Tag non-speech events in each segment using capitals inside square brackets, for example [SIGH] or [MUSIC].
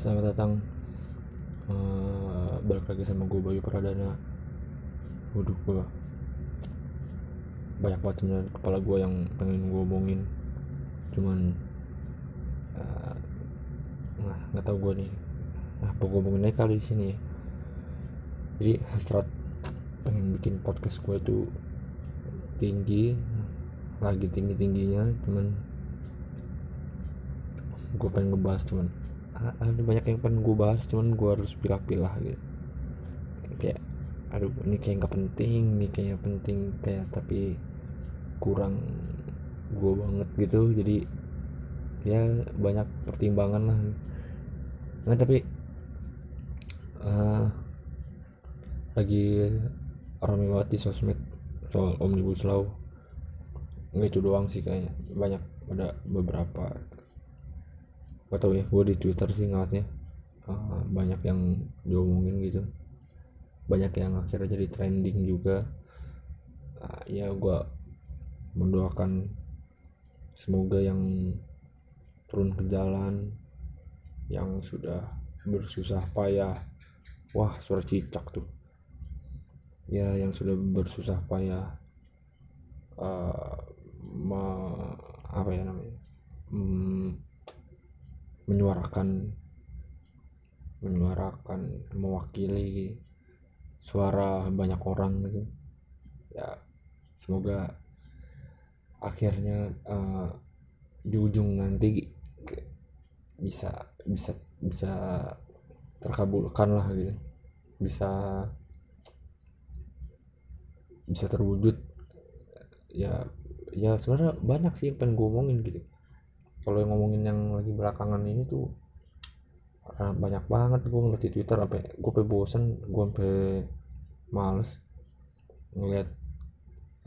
selamat datang. Uh, balik lagi sama gue Bayu Pradana. Waduh gue banyak banget sebenarnya kepala gue yang pengen gue omongin. Cuman uh, nah nggak tahu gue nih. Nah apa gue omongin aja kali di sini ya. Jadi hasrat pengen bikin podcast gue itu tinggi lagi tinggi tingginya cuman gue pengen ngebahas cuman ada banyak yang pengen gue bahas cuman gue harus pilah-pilah gitu. Kayak aduh ini kayak nggak penting ini kayak penting kayak tapi kurang gue banget gitu. Jadi ya banyak pertimbangan lah. Nah tapi uh, lagi rame banget di sosmed soal omnibus law. Nggak itu doang sih kayaknya banyak ada beberapa gak tau ya gue di twitter sih ngeliatnya uh, banyak yang diomongin gitu. Banyak yang akhirnya jadi trending juga. Uh, ya gue mendoakan semoga yang turun ke jalan yang sudah bersusah payah. Wah suara cicak tuh. Ya yang sudah bersusah payah uh, apa ya namanya hmm, menyuarakan menyuarakan mewakili suara banyak orang gitu. Ya semoga akhirnya uh, di ujung nanti bisa bisa bisa terkabulkan lah gitu. Bisa bisa terwujud. Ya ya sebenarnya banyak sih yang pengen gue omongin gitu kalau yang ngomongin yang lagi belakangan ini tuh uh, banyak banget gue ngeliat di twitter sampai gue sampai bosen gue sampai males ngeliat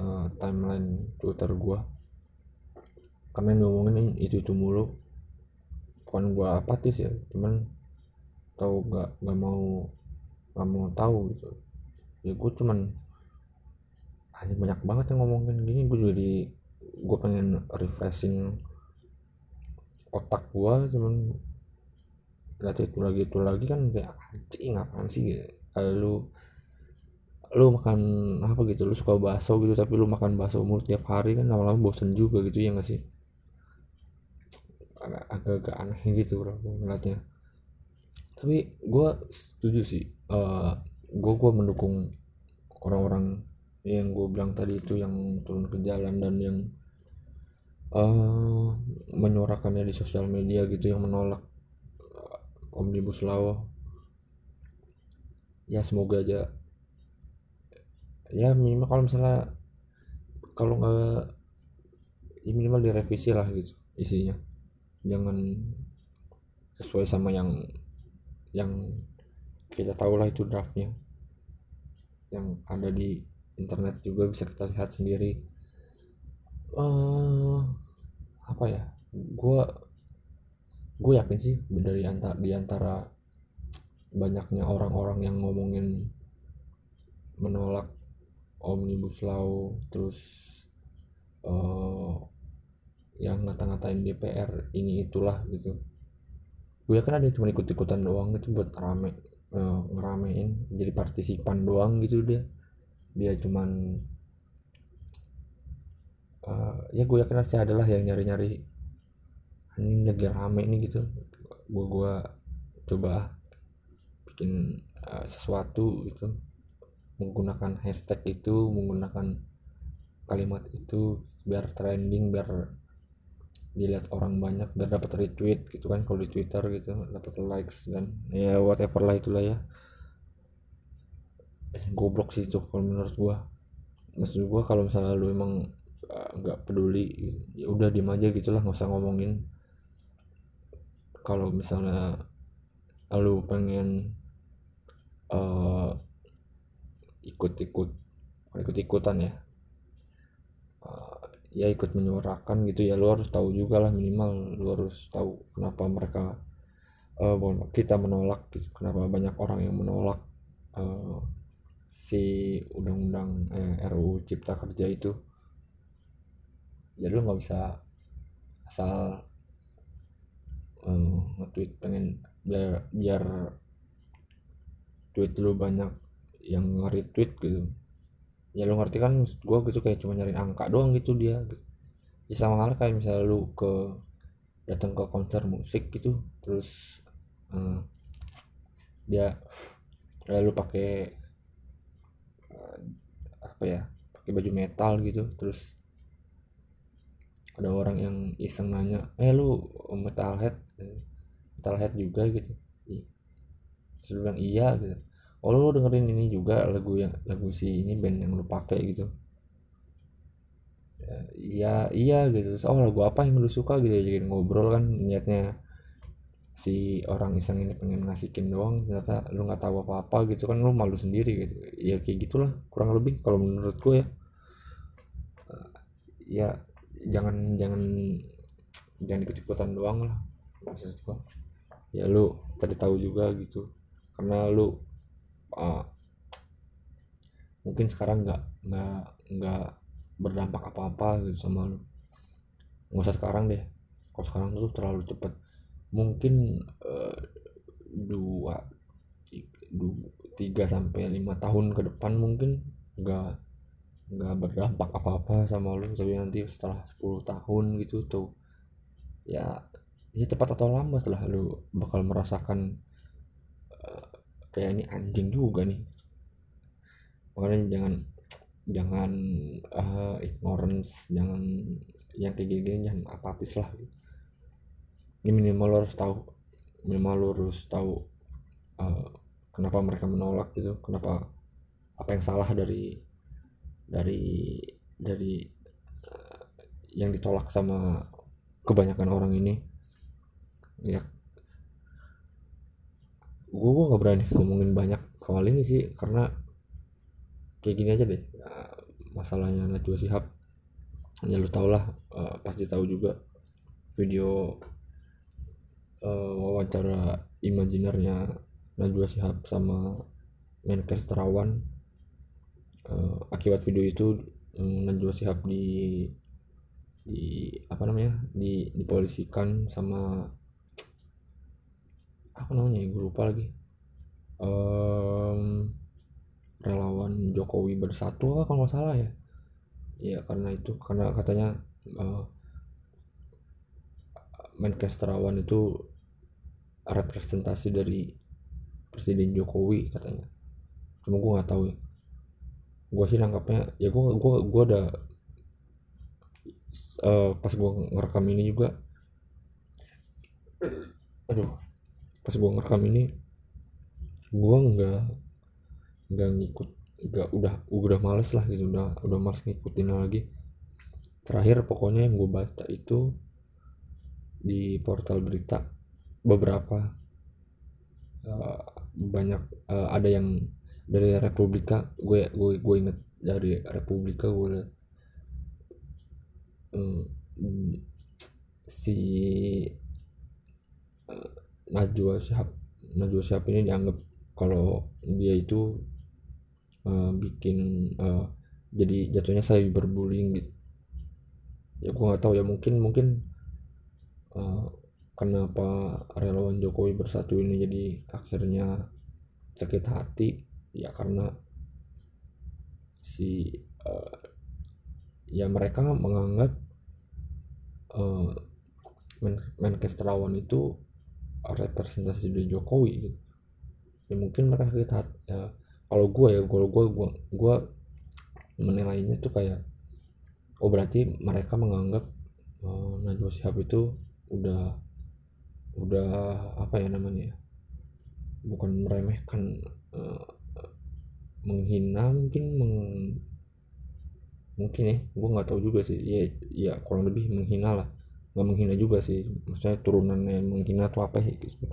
uh, timeline twitter gue karena yang ngomongin itu itu mulu. Bukan gue apatis ya cuman tahu nggak nggak mau nggak mau tahu gitu. Ya gue cuman hanya banyak banget yang ngomongin gini. Gue jadi gue pengen refreshing otak gua cuman lihat itu lagi itu lagi kan kayak anjing apaan sih gitu. lu lu makan apa gitu lu suka bakso gitu tapi lu makan bakso mulu tiap hari kan lama-lama bosen juga gitu ya gak sih agak-agak aneh gitu bro ngeliatnya tapi gue setuju sih uh, eh, gue gue mendukung orang-orang yang gue bilang tadi itu yang turun ke jalan dan yang uh, menyuarakannya di sosial media gitu yang menolak uh, omnibus law. Ya semoga aja. Ya minimal kalau misalnya kalau nggak ya minimal direvisi lah gitu isinya. Jangan sesuai sama yang yang kita tahu lah itu draftnya. Yang ada di internet juga bisa kita lihat sendiri. Uh, apa ya gue gue yakin sih dari antara di antara banyaknya orang-orang yang ngomongin menolak omnibus law terus uh, yang ngata-ngatain DPR ini itulah gitu. Gue yakin ada cuma ikut-ikutan doang itu buat rame uh, ngeramein jadi partisipan doang gitu dia. Dia cuman ya gue yakin pasti adalah yang nyari-nyari ini lagi rame nih gitu. Gue gue coba bikin uh, sesuatu gitu menggunakan hashtag itu menggunakan kalimat itu biar trending biar dilihat orang banyak biar dapat retweet gitu kan kalau di twitter gitu dapat likes dan ya whatever lah itulah ya. Eh, goblok sih itu kalau menurut gua. Maksud gua kalau misalnya lu emang nggak peduli ya udah diem aja gitulah nggak usah ngomongin. Kalau misalnya lu pengen uh, ikut-ikut ikut-ikutan ya uh, ya ikut menyuarakan gitu ya lu harus tahu juga lah minimal lu harus tahu kenapa mereka uh, kita menolak gitu kenapa banyak orang yang menolak uh, si undang-undang eh, RUU Cipta Kerja itu jadi lu nggak bisa asal um, nge-tweet pengen biar biar tweet lu banyak yang nge-retweet gitu. Ya lu ngerti kan gue gitu kayak cuma nyari angka doang gitu dia. Ya sama hal kayak misalnya lu ke datang ke konser musik gitu terus uh, dia lalu pakai uh, apa ya pakai baju metal gitu terus ada orang yang iseng nanya eh lu metalhead metalhead juga gitu. Terus bilang iya gitu. Oh lu dengerin ini juga lagu yang lagu si ini band yang lu pakai gitu. Ya, iya iya gitu. Oh lagu apa yang lu suka? Gitu jadi ngobrol kan niatnya si orang iseng ini pengen ngasihin doang ternyata lu nggak tahu apa apa gitu. Kan lu malu sendiri gitu. Ya kayak gitulah kurang lebih kalau menurut gue ya. Ya jangan jangan jangan ikutan doang lah. Maksud gue ya lu tadi tahu juga gitu. Karena lu uh, mungkin sekarang nggak nggak nggak berdampak apa-apa gitu sama lu. Nggak usah sekarang deh. Kalau sekarang tuh terlalu cepet. Mungkin uh, dua tiga sampai lima tahun ke depan mungkin nggak nggak berdampak apa-apa sama lu. Tapi nanti setelah 10 tahun gitu tuh ya ya cepat atau lambat lah lu bakal merasakan uh, kayak ini anjing juga nih. Makanya jangan jangan uh, ignorance jangan yang kayak gini jangan apatis lah. Ini minimal lo harus tahu minimal lo harus tahu uh, kenapa mereka menolak gitu kenapa apa yang salah dari dari dari uh, yang ditolak sama kebanyakan orang ini. Ya. Gue gue nggak berani ngomongin banyak soal ini sih karena kayak gini aja deh ya, masalahnya Najwa Sihab ya lu tau lah uh, pasti tahu juga video uh, wawancara imajinernya Najwa Shihab sama Menkes Terawan uh, akibat video itu um, Najwa Shihab di di apa namanya di dipolisikan sama apa namanya gue lupa lagi. Um, relawan Jokowi bersatu apa kalau nggak salah ya. Ya karena itu karena katanya uh, Menkes Terawan itu representasi dari presiden Jokowi katanya. Cuma gue nggak tahu ya gue sih nangkapnya ya gue gue gue ada uh, pas gue ngerekam ini juga. Aduh pas gue ngerekam ini gue nggak nggak ngikut nggak udah udah males lah gitu udah udah males ngikutin lagi. Terakhir pokoknya yang gue baca itu di portal berita beberapa uh, banyak uh, ada yang dari Republika gue gue gue inget dari Republika gue um, si uh, Najwa Shihab Najwa Shihab ini dianggap kalau dia itu uh, bikin uh, jadi jatuhnya saya berbullying gitu. Ya gue nggak tahu ya mungkin mungkin uh, kenapa relawan Jokowi bersatu ini jadi akhirnya sakit hati ya karena si uh, ya mereka menganggap uh, Men Menkes Terawan itu representasi dari Jokowi gitu. Ya mungkin mereka hati ya, kalau gue ya kalau gue gue gue menilainya tuh kayak oh berarti mereka menganggap uh, Najwa Shihab itu udah udah apa ya namanya ya bukan meremehkan menghina mungkin meng, mungkin ya gue nggak tahu juga sih. Ya ya kurang lebih menghina lah. Nggak menghina juga sih. Maksudnya turunannya menghina atau apa ya gitu.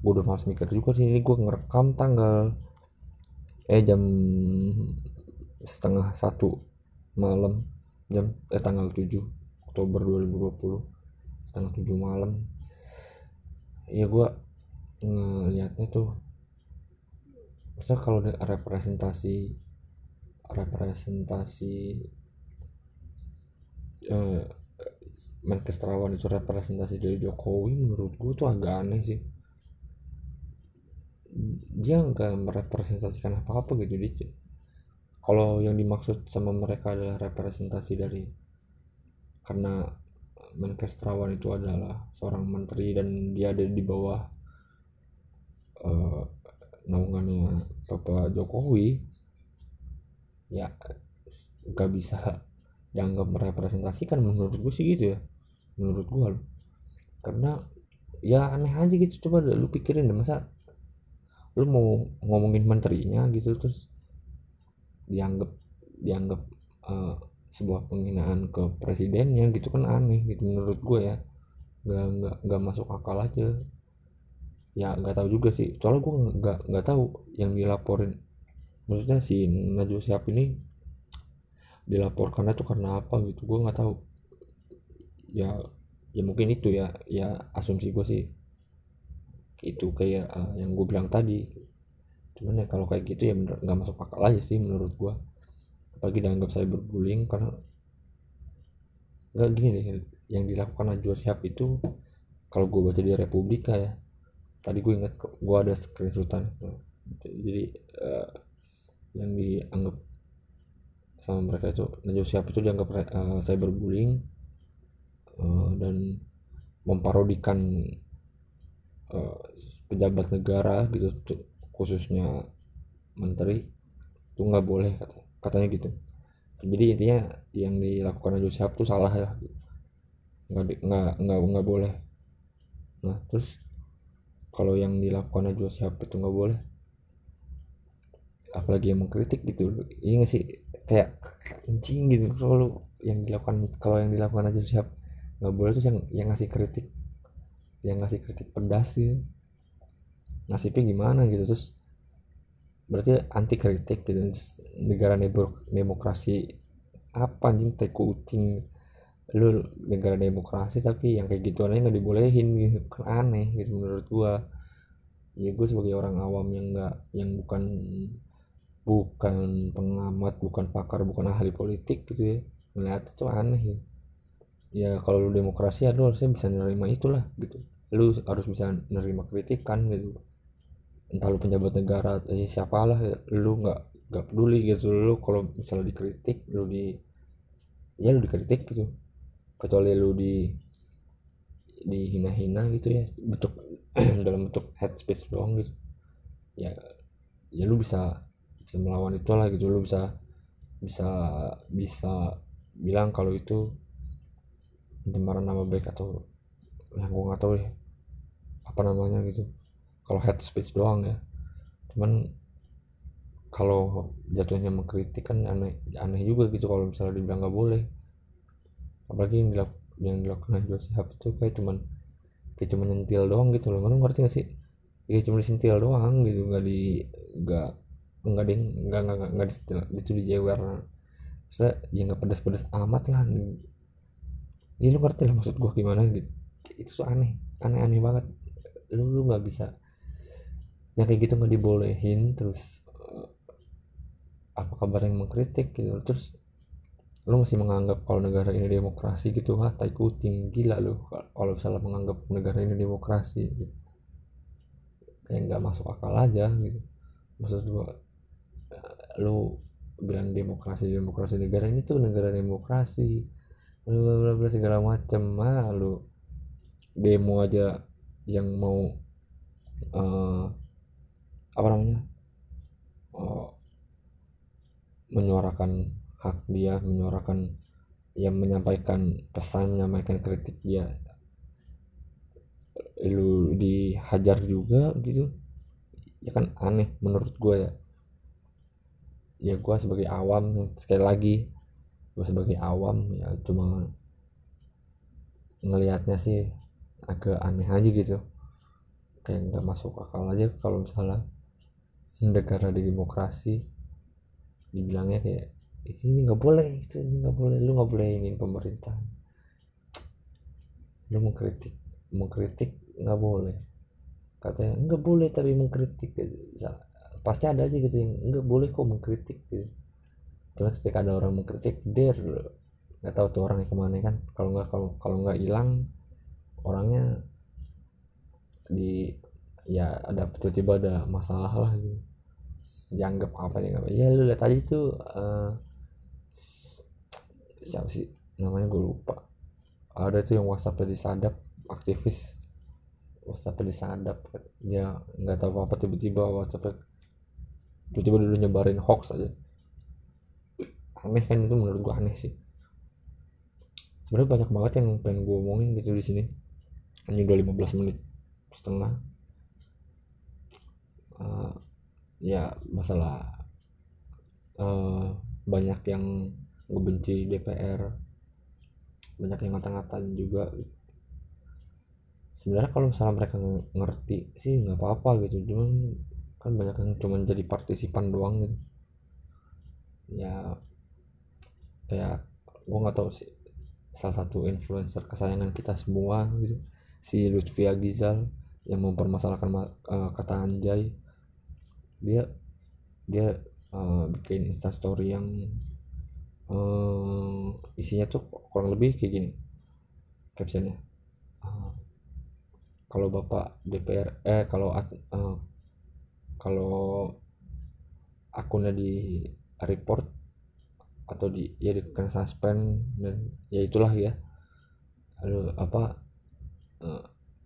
Gue udah malas mikir juga sih. Ini gue ngerekam tanggal eh jam setengah satu malam. Jam eh tanggal 7 Oktober 2020 setengah 7 malam. Ya gue ngelihatnya tuh maksudnya kalau representasi representasi eh, Menkes Terawan itu representasi dari Jokowi menurut gue tuh agak aneh sih. Dia nggak merepresentasikan apa-apa gitu dia kalau yang dimaksud sama mereka adalah representasi dari karena Menkes Terawan itu adalah seorang menteri dan dia ada di bawah uh, naungannya Bapak Jokowi ya nggak bisa dianggap merepresentasikan menurut gue sih gitu ya. Menurut gue karena ya aneh aja gitu coba lu pikirin deh masa lu mau ngomongin menterinya gitu terus dianggap dianggap uh, sebuah penghinaan ke presidennya gitu kan aneh gitu menurut gue ya. Nggak nggak nggak masuk akal aja ya nggak tahu juga sih. Soalnya gue nggak nggak tahu yang dilaporin. Maksudnya si Najwa Siap ini dilaporkan itu karena apa gitu. Gue nggak tahu. Ya ya mungkin itu ya ya asumsi gue sih. Itu kayak uh, yang gue bilang tadi. Cuman ya kalau kayak gitu ya nggak masuk akal aja sih menurut gue apalagi dianggap saya berbullying karena nggak gini deh yang dilakukan Najwa Shihab itu kalau gue baca di Republika ya tadi gue ingat gue ada screenshotan jadi uh, yang dianggap sama mereka itu Najwa Shihab itu dianggap uh, saya berbullying uh, dan memparodikan uh, pejabat negara gitu khususnya menteri. Itu nggak boleh kata katanya gitu. Jadi intinya yang dilakukan Najwa Shihab itu salah ya. Nggak nggak nggak boleh. Nah terus kalau yang dilakukan Najwa Shihab itu nggak boleh. Apalagi yang mengkritik gitu. Iya nggak sih? Kayak anjing gitu. Kalau yang dilakukan kalau yang dilakukan Najwa Shihab nggak boleh tuh yang yang ngasih kritik. Yang ngasih kritik pedas gitu nasibnya gimana gitu. Terus berarti anti kritik gitu. Terus negara demokrasi apa anjing? Teh kucing lu negara demokrasi tapi yang kayak gitu aneh nggak dibolehin gitu. Kan aneh gitu menurut gua. Ya gue sebagai orang awam yang nggak yang bukan bukan pengamat bukan pakar bukan ahli politik gitu ya melihat itu aneh ya. Ya kalau lu demokrasi ya lu harusnya bisa menerima itulah gitu. Lu harus bisa menerima kritikan gitu. Entah lu penjabat negara eh, siapalah lu nggak nggak peduli gitu. Lu kalau misalnya dikritik lu di ya lu dikritik gitu kecuali lu di dihina-hina gitu ya bentuk [CLEARS THROAT] dalam bentuk head speech doang gitu. Ya ya lu bisa bisa melawan itu lah gitu lu bisa bisa bisa bilang kalau itu pencemaran nama baik atau yang gua nggak tahu deh apa namanya gitu. Kalau head speech doang ya. Cuman kalau jatuhnya mengkritik kan aneh aneh juga gitu kalau misalnya dibilang nggak boleh apalagi yang dilak yang dilakukan Najwa Shihab itu kayak cuman kayak cuma nyentil doang gitu loh. Mana ngerti gak sih? Kayak cuma disentil doang gitu nggak di nggak nggak ding nggak nggak nggak disentil itu dijewer saya ya nggak pedas-pedas amat lah. Ini lu ngerti lah maksud gua gimana gitu. Itu tuh aneh aneh-aneh banget. Lu lu nggak bisa yang kayak gitu nggak dibolehin terus uh, apa kabar yang mengkritik gitu. Terus lu masih menganggap kalau negara ini demokrasi gitu? Ah tai kucing. Gila lu kalau salah menganggap negara ini demokrasi gitu. kayak nggak masuk akal aja gitu. Maksud gua lu bilang demokrasi demokrasi negara ini tuh negara demokrasi. Bla segala macam ah lu demo aja yang mau uh, apa namanya oh, menyuarakan hak dia menyuarakan yang menyampaikan pesan menyampaikan kritik dia. Lu dihajar juga gitu. Ya kan aneh menurut gue ya. Ya gue sebagai awam sekali lagi gue sebagai awam ya cuma ngelihatnya sih agak aneh aja gitu. Kayak nggak masuk akal aja kalau misalnya negara di demokrasi dibilangnya kayak ini nggak boleh itu ini nggak boleh. Lu nggak boleh ingin pemerintah lu mengkritik mengkritik nggak boleh. Katanya nggak boleh tapi mengkritik. Pasti ada aja gitu yang nggak boleh kok mengkritik. Gitu terus ketika ada orang mengkritik der nggak tahu tuh orangnya ke mana kan. Kalau nggak kalau kalau nggak hilang orangnya di ya ada tiba-tiba ada masalah lah gitu. Dianggap apa nggak ya lu lihat tadi tuh uh, siapa sih? Namanya gue lupa. Ada tuh yang WhatsApp disadap aktivis. WhatsApp disadap dia nggak tahu apa tiba-tiba WhatsApp tiba-tiba dulu nyebarin hoax aja. Aneh kan itu menurut gue aneh sih. Sebenarnya banyak banget yang pengen gue omongin gitu di sini. Hanya udah 15 menit setengah. Uh, ya masalah uh, banyak yang ngebenci DPR banyak yang ngata-ngatain juga. Sebenarnya kalau misalnya mereka ngerti sih nggak apa-apa gitu. Cuman kan banyak yang cuma jadi partisipan doang gitu. Ya kayak gue nggak tahu sih salah satu influencer kesayangan kita semua gitu. Si Lutfi Agizal yang mempermasalahkan uh, kata anjay. Dia dia uh, bikin instastory yang uh, isinya tuh kurang lebih kayak gini captionnya. Uh, kalau bapak DPR eh kalau uh, kalau akunnya di report atau di ya dikena suspend dan ya itulah ya. Lalu apa uh,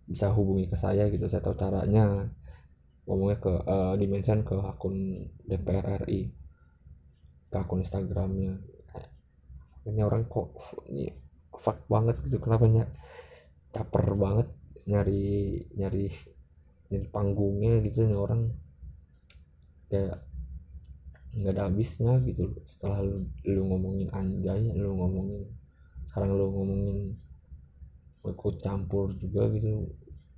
bisa hubungi ke saya gitu saya tahu caranya. Ngomongnya ke uh, dimension ke akun DPR RI ke akun Instagramnya ini orang kok ini fuck banget gitu kenapa nya caper banget nyari nyari nyari panggungnya gitu nih orang kayak nggak ada habisnya gitu setelah lu, lu ngomongin anjay lu ngomongin sekarang lu ngomongin ikut campur juga gitu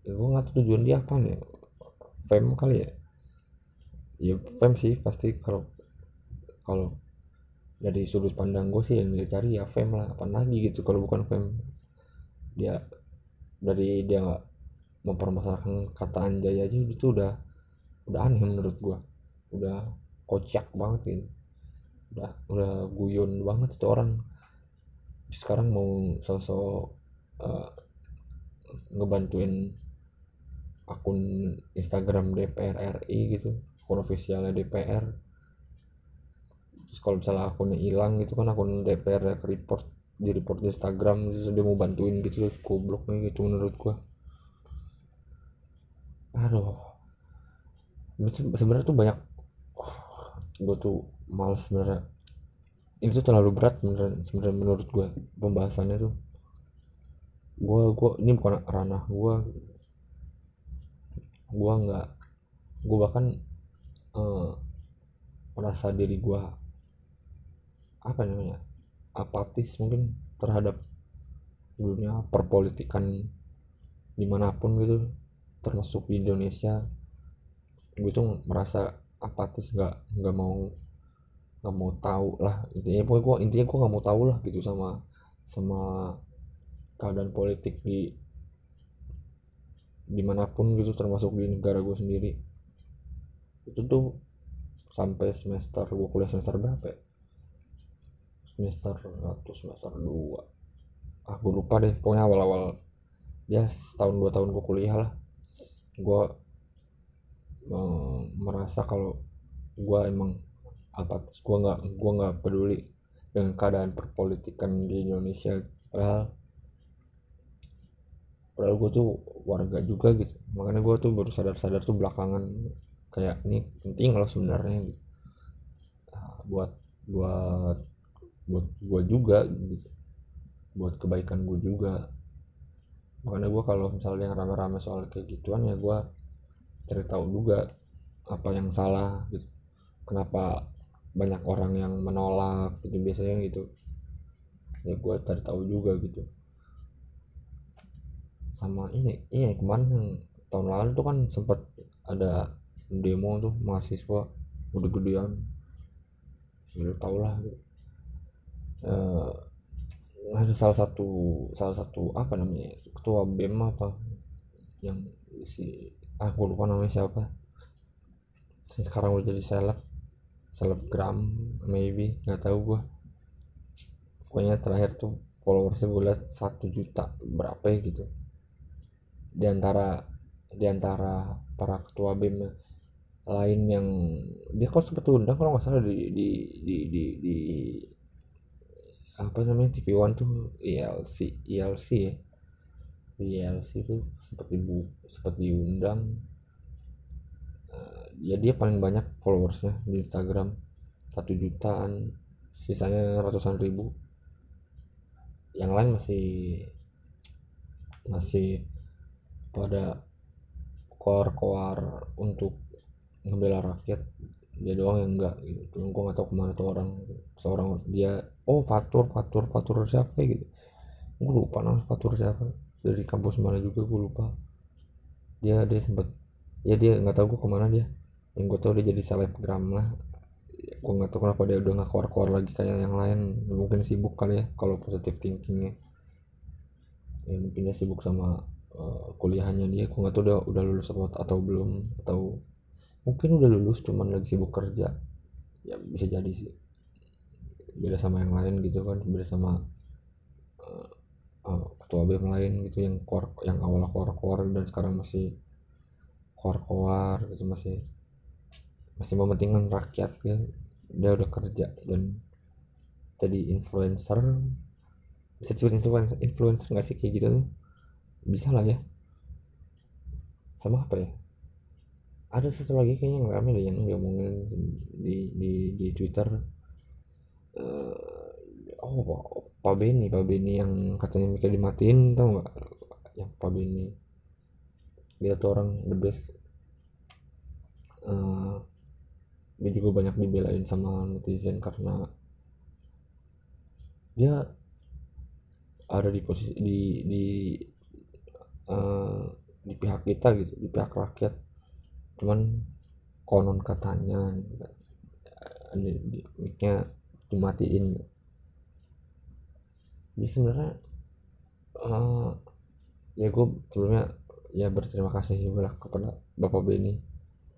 ya, gue nggak tahu tujuan dia apa nih. Fame kali ya? Ya fame sih pasti kalau kalau dari sudut pandang gue sih yang cari ya fame lah apa lagi gitu. Kalau bukan fame dia dari dia nggak mempermasalahkan kata anjay aja itu udah udah aneh menurut gue udah kocak banget gitu udah udah guyon banget itu orang. Sekarang mau sosok uh, ngebantuin akun Instagram DPR RI gitu akun ofisialnya DPR terus kalau misalnya akunnya hilang gitu kan akun DPR report di report di Instagram terus dia mau bantuin gitu terus gobloknya gitu menurut gua. Aduh. Sebenarnya tuh banyak [SIGHS] gue tuh males sebenarnya. Ini tuh terlalu berat sebenarnya menurut gue pembahasannya tuh. Gue gue ini bukan ranah gue gue nggak gue bahkan uh, merasa diri gue apa namanya? Apatis mungkin terhadap dunia perpolitikan di mana pun gitu. Termasuk di Indonesia. Gue tuh merasa apatis nggak nggak mau nggak mau tahu lah. Intinya pokoknya gue intinya gue nggak mau tahu lah gitu sama sama keadaan politik di di mana pun gitu termasuk di negara gue sendiri. Itu tuh sampai semester gue kuliah semester berapa ya? Semester atau semester dua. Ah gue lupa deh pokoknya awal-awal. Ya setahun dua tahun gue kuliah lah. Gue merasa kalau gue emang apa gue nggak gue nggak peduli dengan keadaan perpolitikan di Indonesia. Padahal padahal gue tuh warga juga gitu. Makanya gue tuh baru sadar-sadar tuh belakangan kayak ini penting loh sebenarnya. Gitu. Buat buat buat gue juga gitu buat kebaikan gue juga. Makanya gue kalau misalnya yang rame-rame soal kayak gituan ya gue cari tahu juga apa yang salah gitu. Kenapa banyak orang yang menolak gitu biasanya gitu. Ya gue cari tahu juga gitu. Sama ini iya kemarin tahun lalu tuh kan sempat ada demo tuh mahasiswa udah gedean ya tau lah gitu. Uh, ada salah satu salah satu apa namanya ketua bem apa yang si aku lupa namanya siapa. Sekarang udah jadi seleb selebgram maybe nggak tahu gua. Pokoknya terakhir tuh followersnya gue liat satu juta berapa ya gitu. Di antara di antara para ketua BEM lain yang dia kok sempat undang kalau nggak salah di di di di, di apa namanya TV One tuh ILC ILC ya. ILC tuh sempat ibu sempat diundang. Uh, ya dia paling banyak followersnya di Instagram. Satu jutaan sisanya ratusan ribu. Yang lain masih masih pada koar-koar untuk ngebela rakyat. Dia doang yang enggak gitu. Gue gak tau ke mana tuh orang seorang dia oh Fatur Fatur Fatur siapa ya gitu. Gue lupa nama Fatur siapa. Dari kampus mana juga gue lupa. Dia dia sempet ya dia nggak tahu gue ke mana dia. Yang gue tau dia jadi selebgram lah. Gue nggak tahu kenapa dia udah nggak keluar-keluar lagi kayak yang lain. Mungkin sibuk kali ya kalau positive thinkingnya. Ya mungkin dia sibuk sama uh, kuliahnya dia. Gue nggak tahu dia udah lulus atau belum atau mungkin udah lulus cuman lagi sibuk kerja. Ya bisa jadi sih beda sama yang lain gitu kan beda sama uh, uh, ketua BEM lain gitu yang kor yang awal keluar keluar dan sekarang masih keluar keluar gitu masih masih mementingkan rakyat ya. Dia udah kerja dan jadi influencer. Bisa disebut influencer influencer nggak sih kayak gitu? Bisa lah ya. Sama apa ya? Ada satu lagi kayaknya yang rame deh yang diomongin di di di Twitter uh, oh Pak Beni Pak Beni yang katanya mikir dimatiin tau nggak? Yang Pak Beni dia tuh orang the best. Uh, dia juga banyak dibelain sama netizen karena dia ada di posisi di di uh, di pihak kita gitu di pihak rakyat. Cuman konon katanya miknya dimatiin. Jadi sebenarnya uh, ya gue sebelumnya ya berterima kasih juga kepada bapak Benny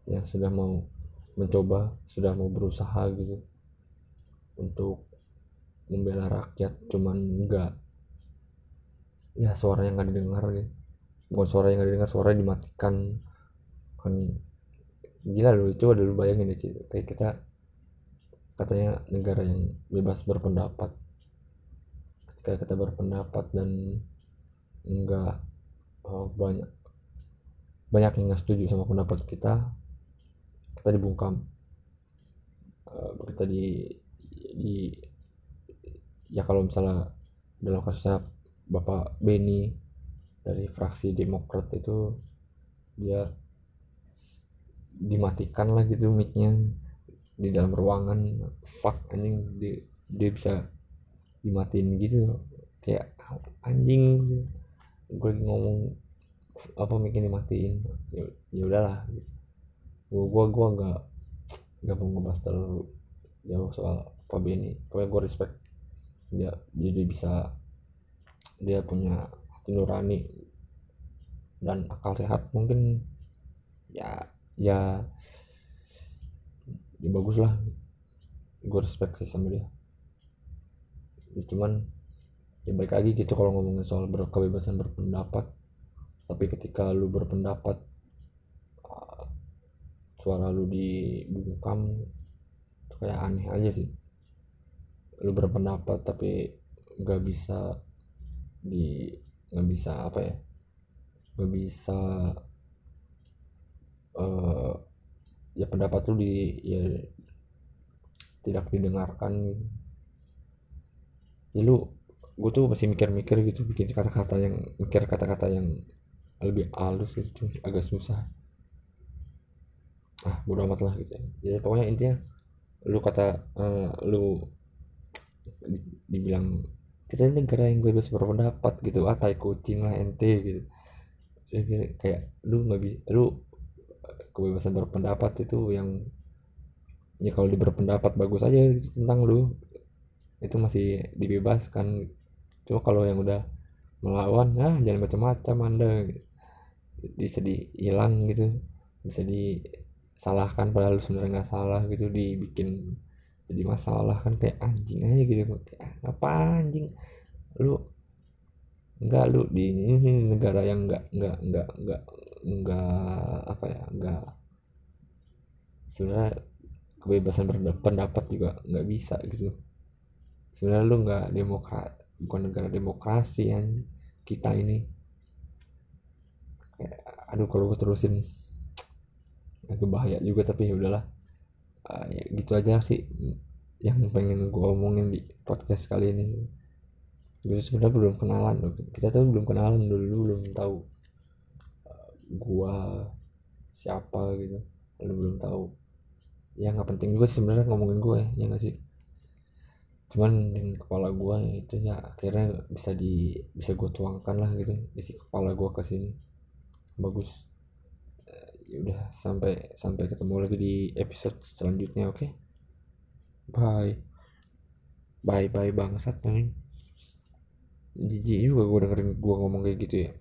yang sudah mau mencoba sudah mau berusaha gitu untuk membela rakyat. Cuman enggak ya suara yang nggak didengar gitu. Bukan suara yang nggak didengar suara dimatikan. Kan gila loh coba dulu bayangin gitu. kayak kita katanya negara yang bebas berpendapat. Ketika kita berpendapat dan enggak oh, banyak banyak yang nggak setuju sama pendapat kita kita dibungkam. Uh, kita di di ya kalau misalnya dalam kasusnya Bapak Beni dari fraksi Demokrat itu dia dimatikan lah gitu micnya di dalam ruangan fuck anjing dia, dia bisa dimatiin gitu. Kayak anjing gue ngomong apa mic dimatiin. Ya, ya udahlah. Gue gue gue nggak nggak mau ngebahas terlalu jauh soal apa ini. Pokoknya gue respect dia jadi bisa dia punya hati nurani dan akal sehat mungkin. Ya ya ya bagus lah. Gue respect sih sama dia. Ya, cuman ya baik lagi gitu kalau ngomongin soal ber kebebasan berpendapat. Tapi ketika lu berpendapat uh, suara lu dibungkam itu kayak aneh aja sih. Lu berpendapat tapi nggak bisa di nggak bisa apa ya? Nggak bisa uh, ya pendapat lu di ya tidak didengarkan. Ya lu gue tuh masih mikir-mikir gitu bikin kata-kata yang mikir kata-kata yang lebih halus gitu agak susah. Ah bodo amat lah gitu. Ya pokoknya intinya lu kata uh, lu dibilang kita ini negara yang bebas berpendapat gitu ah tai kucing lah ente gitu. Kayak lu nggak bisa lu kebebasan berpendapat itu yang ya kalau di berpendapat bagus aja tentang lu. Itu masih dibebaskan. Cuma kalau yang udah melawan ah jangan macam-macam anda. Bisa dihilang gitu. Bisa disalahkan padahal sebenarnya nggak salah gitu. Dibikin jadi masalah kan kayak anjing aja gitu. Kayak apa anjing? Lu enggak lu di negara yang enggak enggak enggak enggak enggak apa ya enggak sebenarnya kebebasan berpendapat juga nggak bisa gitu. Sebenarnya lu nggak demokrat bukan negara demokrasi yang kita ini. Kayak, aduh kalau gue terusin agak bahaya juga tapi ya udahlah. Uh, ya gitu aja sih yang pengen gue omongin di podcast kali ini. Gue sebenarnya belum kenalan kita tuh belum kenalan dulu belum tahu gua siapa gitu. Lu belum tahu. Ya nggak penting juga sebenarnya ngomongin gue ya, ya gak sih? Cuman dengan kepala gue ya itu ya akhirnya bisa di bisa gue tuangkan lah gitu isi kepala gue ke sini. Bagus. Ya udah sampai sampai ketemu lagi di episode selanjutnya oke? Okay? bye. Bye bye bangsat main jijik juga gue dengerin gue ngomong kayak gitu ya